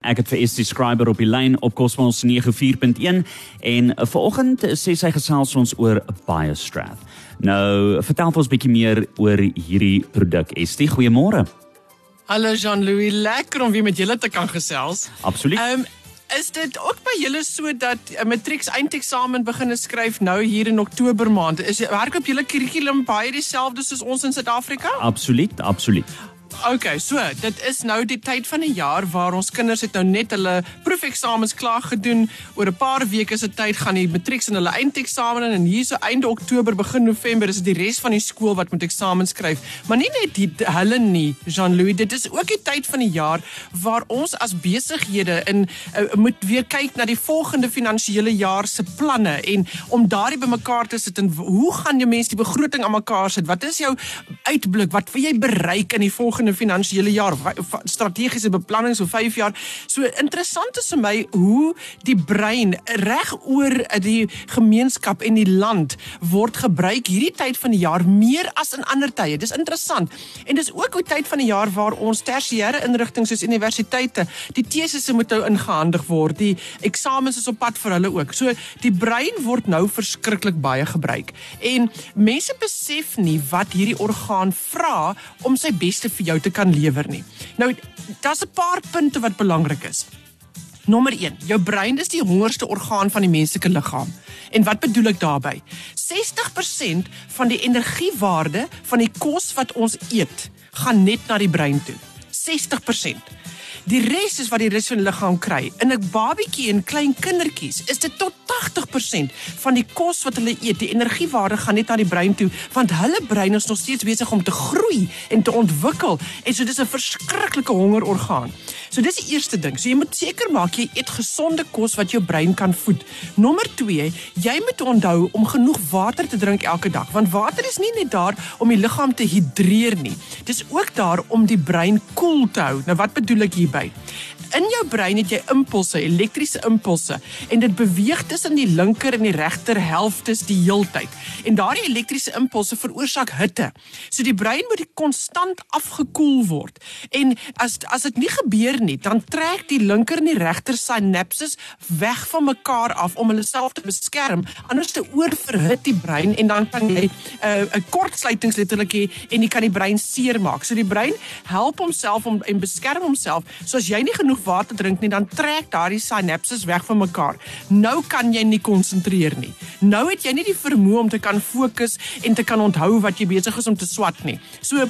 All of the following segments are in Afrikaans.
Ek het vir ST Scriber op die lyn op Cosmos 94.1 en vanoggend sê sy gesels ons oor BioStrath. Nou, vertel ons 'n bietjie meer oor hierdie produk. ST, goeiemôre. Hallo Jean-Louis, lekker om weer met julle te kan gesels. Absoluut. Ehm um, is dit ook by julle so dat 'n matrieks eindeksamen begine skryf nou hier in Oktober maand? Is werk op julle kurrikulum baie dieselfde soos ons in Suid-Afrika? Absoluut, absoluut. Okay, so dit is nou die tyd van die jaar waar ons kinders het nou net hulle proefeksamens klaar gedoen. Oor 'n paar weke se tyd gaan die matrieks en hulle eindeksamen en hier so einde Oktober begin November is dit die res van die skool wat moet eksamen skryf. Maar nie net die hulle nie, Jean-Louis, dit is ook die tyd van die jaar waar ons as besighede in uh, moet weer kyk na die volgende finansiële jaar se planne en om daardie bymekaar te sit en hoe gaan jy mense die begroting aan mekaar sit? Wat is jou uitblik? Wat wil jy bereik in die volgende volgende finansiële jaar strategiese beplanning so 5 jaar. So interessant is vir my hoe die brein reg oor die gemeenskap en die land word gebruik hierdie tyd van die jaar meer as in ander tye. Dis interessant. En dis ook 'n tyd van die jaar waar ons tersiêre inrigtinge soos universiteite, die tesisse moet nou ingehandig word. Die eksamens is op pad vir hulle ook. So die brein word nou verskriklik baie gebruik. En mense besef nie wat hierdie orgaan vra om sy beste vir jou te kan lewer nie. Nou, daar's 'n paar punte wat belangrik is. Nommer 1, jou brein is die hongerste orgaan van die menslike liggaam. En wat bedoel ek daarmee? 60% van die energiewaarde van die kos wat ons eet, gaan net na die brein toe. 60%. Die res is wat die res van die liggaam kry. In 'n babietjie en klein kindertjies is dit tot 80% van die kos wat hulle eet, die energiewaarde gaan net na die brein toe, want hulle brein is nog steeds besig om te groei en te ontwikkel. En so dis 'n verskriklike hongerorgaan. So dis die eerste ding. So jy moet seker maak jy eet gesonde kos wat jou brein kan voed. Nommer 2, jy moet onthou om genoeg water te drink elke dag, want water is nie net daar om die liggaam te hidreer nie. Dis ook daar om die brein koel cool te hou. Nou wat bedoel ek hierby? In jou brein het jy impulse, elektriese impulse en dit beweeg tussen die linker en die regter helftes die heeltyd. En daardie elektriese impulse veroorsaak hitte. So die brein moet konstant afgekoel word. En as as dit nie gebeur nie, dan trek die linker en die regter synapses weg van mekaar af om hulle self te beskerm. Anders te oorverhit die brein en dan kan jy 'n uh, 'n kortsluitings letterlik hê en jy kan die brein seermaak. So die brein help homself om en beskerm homself. So as jy nie genoeg genoeg water drink nie, dan trek daardie synapses weg van mekaar. Nou kan jy nie konsentreer nie. Nou het jy nie die vermoë om te kan fokus en te kan onthou wat jy besig is om te swat nie. So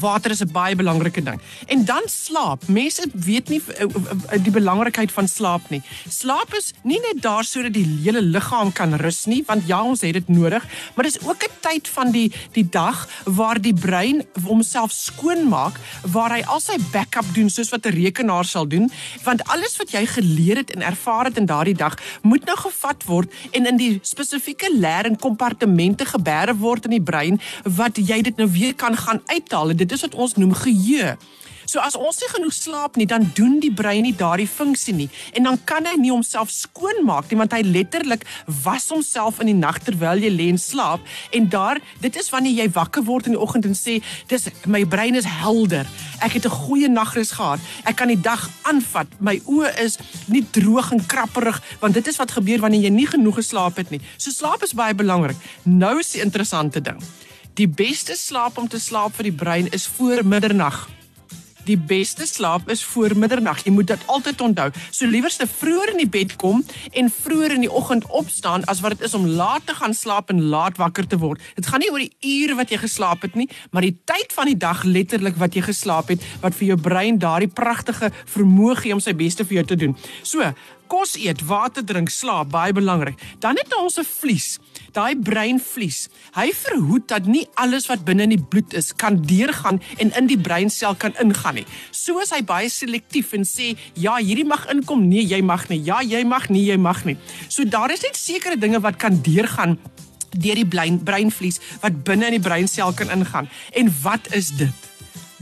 Water is 'n baie belangrike ding. En dan slaap. Mense weet nie eh, eh, die belangrikheid van slaap nie. Slaap is nie net daar sodat die hele liggaam kan rus nie, want ja, ons het dit nodig, maar dis ook 'n tyd van die die dag waar die brein homself skoon maak, waar hy al sy backup doen soos wat 'n rekenaar sal doen, want alles wat jy geleer het en ervaar het in daardie dag, moet nou gevat word en in die spesifieke leer en kompartemente geberg word in die brein wat jy dit nou weer kan gaan uithaal dit is wat ons noem geheue. So as ons nie genoeg slaap nie, dan doen die brein nie daardie funksie nie en dan kan hy nie homself skoonmaak nie want hy letterlik was homself in die nag terwyl jy lê en slaap en daar dit is wanneer jy wakker word in die oggend en sê dis my brein is helder. Ek het 'n goeie nagrus gehad. Ek kan die dag aanvat. My oë is nie droog en krapperig want dit is wat gebeur wanneer jy nie genoeg geslaap het nie. So slaap is baie belangrik. Nou is die interessante ding. Die beste slaap om te slaap vir die brein is voor middernag. Die beste slaap is voor middernag. Jy moet dit altyd onthou. So liewerste vroeër in die bed kom en vroeër in die oggend opstaan as wat dit is om laat te gaan slaap en laat wakker te word. Dit gaan nie oor die ure wat jy geslaap het nie, maar die tyd van die dag letterlik wat jy geslaap het wat vir jou brein daardie pragtige vermoë gee om sy beste vir jou te doen. So, kos eet, water drink, slaap, baie belangrik. Dan het ons 'n vlies, daai breinvlies. Hy verhoed dat nie alles wat binne in die bloed is kan deurgaan en in die breinsel kan ingaan nie. So is hy baie selektief en sê, "Ja, hierdie mag inkom, nee, jy mag nie. Ja, jy mag nie, jy mag nie." So daar is net sekere dinge wat kan deurgaan deur die breinvlies wat binne in die breinsel kan ingaan. En wat is dit?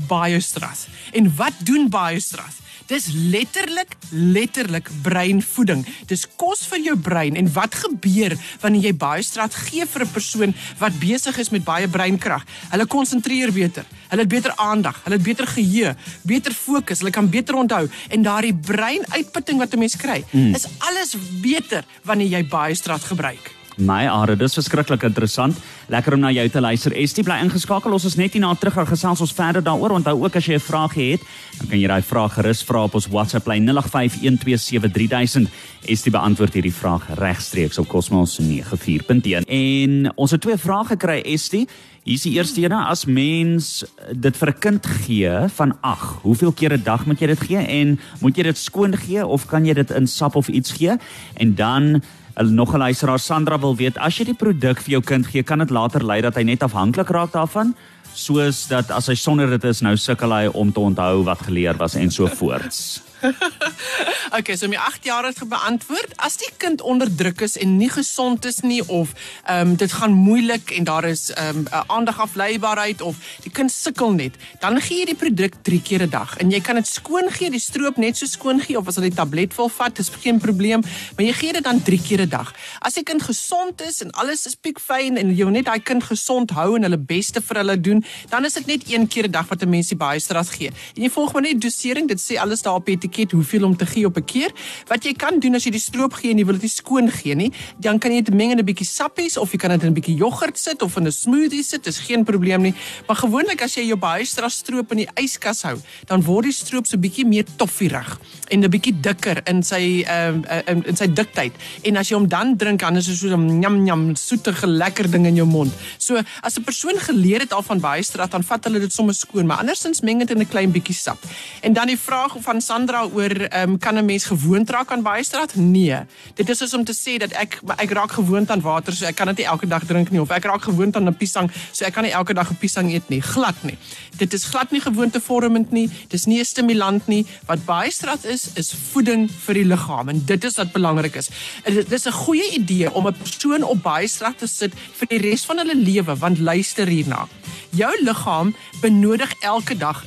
Biostrath. En wat doen biostrath? Dis letterlik letterlik breinvoeding. Dis kos vir jou brein en wat gebeur wanneer jy baie straat gee vir 'n persoon wat besig is met baie breinkrag? Hulle konsentreer beter. Hulle het beter aandag, hulle het beter geheue, beter fokus, hulle kan beter onthou en daardie breinuitputting wat 'n mens kry, mm. is alles beter wanneer jy baie straat gebruik. My are, dis verskriklik interessant. Lekker om na jou te luister. Estie bly ingeskakel. Ons is net hier na terug gaan gesels ons verder daaroor. Onthou ook as jy 'n vraag het, dan kan jy daai vraag gerus vra op ons WhatsApp lyn 0851273000. Estie beantwoord hierdie vraag regstreeks op Cosmos 94.1. En ons het twee vrae gekry, Estie. Hier is die eerste een: As mens dit vir 'n kind gee van 8, hoeveel keer 'n dag moet jy dit gee en moet jy dit skoon gee of kan jy dit in sap of iets gee? En dan nog 'n luisteraar Sandra wil weet as jy die produk vir jou kind gee, kan dit later lei dat hy net afhanklik raak daarvan, soos dat as hy sonder dit is nou sukkel hy om te onthou wat geleer was en so voorts. okay, so my 8 jaar het geantwoord. As die kind onder druk is en nie gesond is nie of ehm um, dit gaan moeilik en daar is ehm um, 'n aandagafleibaarheid of die kind sukkel net, dan gee jy die produk 3 keer 'n dag. En jy kan dit skoon gee, die stroop net so skoon gee of as hulle die tablet wil vat, dis geen probleem, maar jy gee dit dan 3 keer 'n dag. As die kind gesond is en alles is piekfyn en jy net daai kind gesond hou en hulle beste vir hulle doen, dan is dit net een keer 'n dag wat 'n mens die baie stras gee. En jy volg maar net dosering, dit sê alles daar op die etiket hoeveel om te gee op 'n keer. Wat jy kan doen as jy die stroop gee en jy wil dit nie skoon gee nie, dan kan jy dit meng in 'n bietjie sappies of jy kan dit in 'n bietjie jogurt sit of in 'n smoothie sit, dis geen probleem nie. Maar gewoonlik as jy jou baie stroop in die yskas hou, dan word die stroop so bietjie meer toffierig en 'n bietjie dikker in sy ehm uh, in, in sy diktheid. En as jy hom dan drink, dan is dit so 'n njam njam soetige lekker ding in jou mond. So as 'n persoon geleer het al van baie strat, dan vat hulle dit sommer skoon, maar andersins meng dit in 'n klein bietjie sap. En dan die vraag van Sandra oor ehm um, kan 'n mens gewoond raak aan baie straat? Nee. Dit is soos om te sê dat ek ek raak gewoond aan water, so ek kan dit nie elke dag drink nie of ek raak gewoond aan 'n piesang, so ek kan nie elke dag 'n piesang eet nie. Glad nie. Dit is glad nie gewoontevormend nie. Dis nie 'n stimulant nie. Wat baie straat is, is voeding vir die liggaam en dit is wat belangrik is. Dit is 'n goeie idee om 'n persoon op baie straat te sit vir die res van hulle lewe, want luister hierna. Jou liggaam benodig elke dag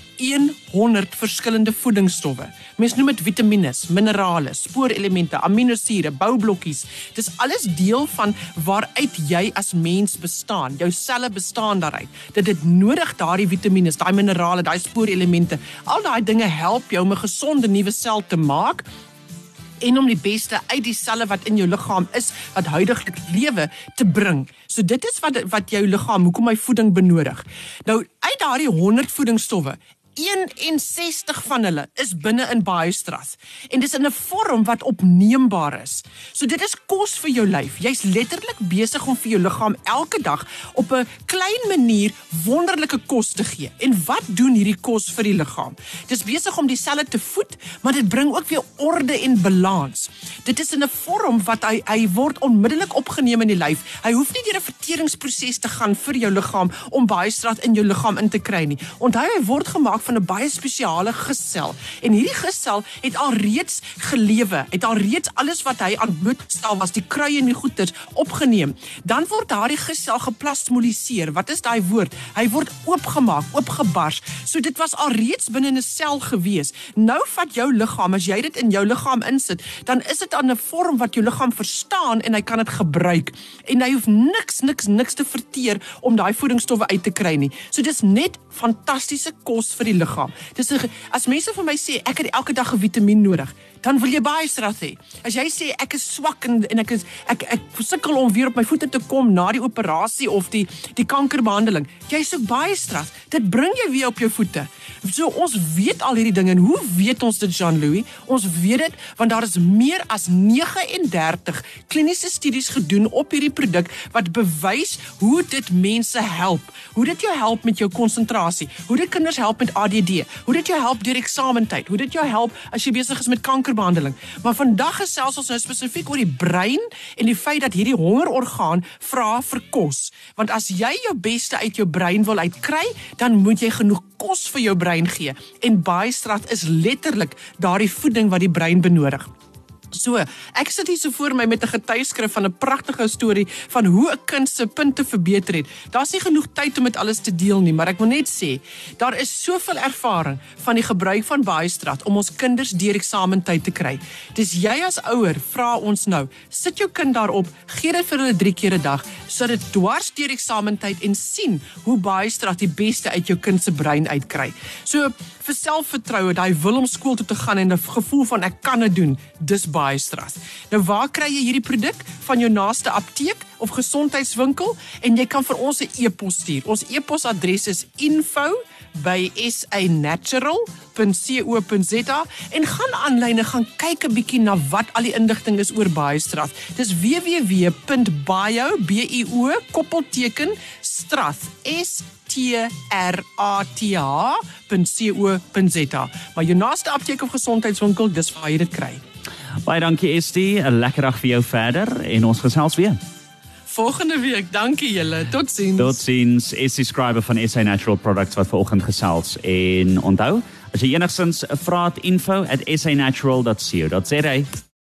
100 verskillende voedingsstowwe. Mens noem dit vitamiene, minerale, spoorelemente, aminosure, boublokkies. Dis alles deel van waaruit jy as mens bestaan. Jou selle bestaan daaruit. Dit het nodig daardie vitamiene, daai minerale, daai spoorelemente. Al daai dinge help jou om 'n gesonde nuwe sel te maak en om die beste uit die selle wat in jou liggaam is wat huidigelik lewe te bring. So dit is wat wat jou liggaam hoekom hy voeding benodig. Nou uit daardie 100 voedingsstowwe 61 van hulle is binne in baie stras en dis in 'n vorm wat opneembaar is. So dit is kos vir jou lyf. Jy's letterlik besig om vir jou liggaam elke dag op 'n klein manier wonderlike kos te gee. En wat doen hierdie kos vir die liggaam? Dis besig om die selle te voed, maar dit bring ook weer orde en balans. Dit is in 'n vorm wat hy hy word onmiddellik opgeneem in die lyf. Hy hoef nie deur 'n verteringsproses te gaan vir jou liggaam om baie strat in jou liggaam in te kry nie. Onthou hy word gemaak van 'n baie spesiale gesel. En hierdie gesel het al reeds gelewe, het al reeds alles wat hy aan blootstel was, die kruie en die goeters opgeneem. Dan word daardie gesel geplasmoliseer. Wat is daai woord? Hy word oopgemaak, oopgebars. So dit was al reeds binne 'n sel gewees. Nou vat jou liggaam, as jy dit in jou liggaam insit, dan is dit aan 'n vorm wat jou liggaam verstaan en hy kan dit gebruik. En hy hoef niks niks niks te verteer om daai voedingsstowwe uit te kry nie. So dis net fantastiese kos vir die liggaam. Dis as mense vir my sê ek het elke dag 'n vitamien nodig, dan wil jy baie stras hê. As jy sê ek is swak en en ek is ek ek sukkel om weer op my voete te kom na die operasie of die die kankerbehandeling, jy soek baie stras. Dit bring jou weer op jou voete. So ons weet al hierdie dinge en hoe weet ons dit Jean-Louis? Ons weet dit want daar is meer as 39 kliniese studies gedoen op hierdie produk wat bewys hoe dit mense help. Hoe dit jou help met jou konsentrasie, hoe dit kinders help met ADD, hoe dit jou help deur eksamentyd, hoe dit jou help as jy besig is met kankerbehandeling. Maar vandag gesels ons nou spesifiek oor die brein en die feit dat hierdie hongerorgaan vra vir kos. Want as jy jou beste uit jou brein wil uitkry, dan moet jy genoeg kos vir jou brein gee. En baie strat is letterlik daardie voeding wat die brein benodig. So, ek sit hier so voor my met 'n getuieskrif van 'n pragtige storie van hoe 'n kind se punte verbeter het. Daar's nie genoeg tyd om dit alles te deel nie, maar ek wil net sê, daar is soveel ervaring van die gebruik van Baiestraat om ons kinders deur eksamentyd te kry. Dis jy as ouer, vra ons nou, sit jou kind daarop, gee dit vir hulle 3 keer 'n dag, sodat dit dwars deur eksamentyd en sien hoe Baiestraat die beste uit jou kind se brein uitkry. So vir selfvertroue, daai wil om skool toe te gaan en 'n gevoel van ek kan dit doen, dis baie stres. Nou waar kry jy hierdie produk? Van jou naaste apteek of gesondheidswinkel en jy kan vir ons 'n e-pos stuur. Ons e-posadres is info@sanatural.co.za en gaan aanlyn en gaan kyk 'n bietjie na wat al die inligting is oor Baiestraat. Dis www.bio bio koppelteken straat s T R A T H.co.za. Maar jou naaste apteek of gesondheidswinkel, dis waar jy dit kry. Baie dankie Estie, 'n lekker dag vir jou verder en ons gesels weer. Volgende week, dankie julle. Totsiens. Totsiens. Estie Scriber van SA Natural Products wat vanoggend gesels en onthou, as jy enigstens 'n vraat info@sanatural.co.za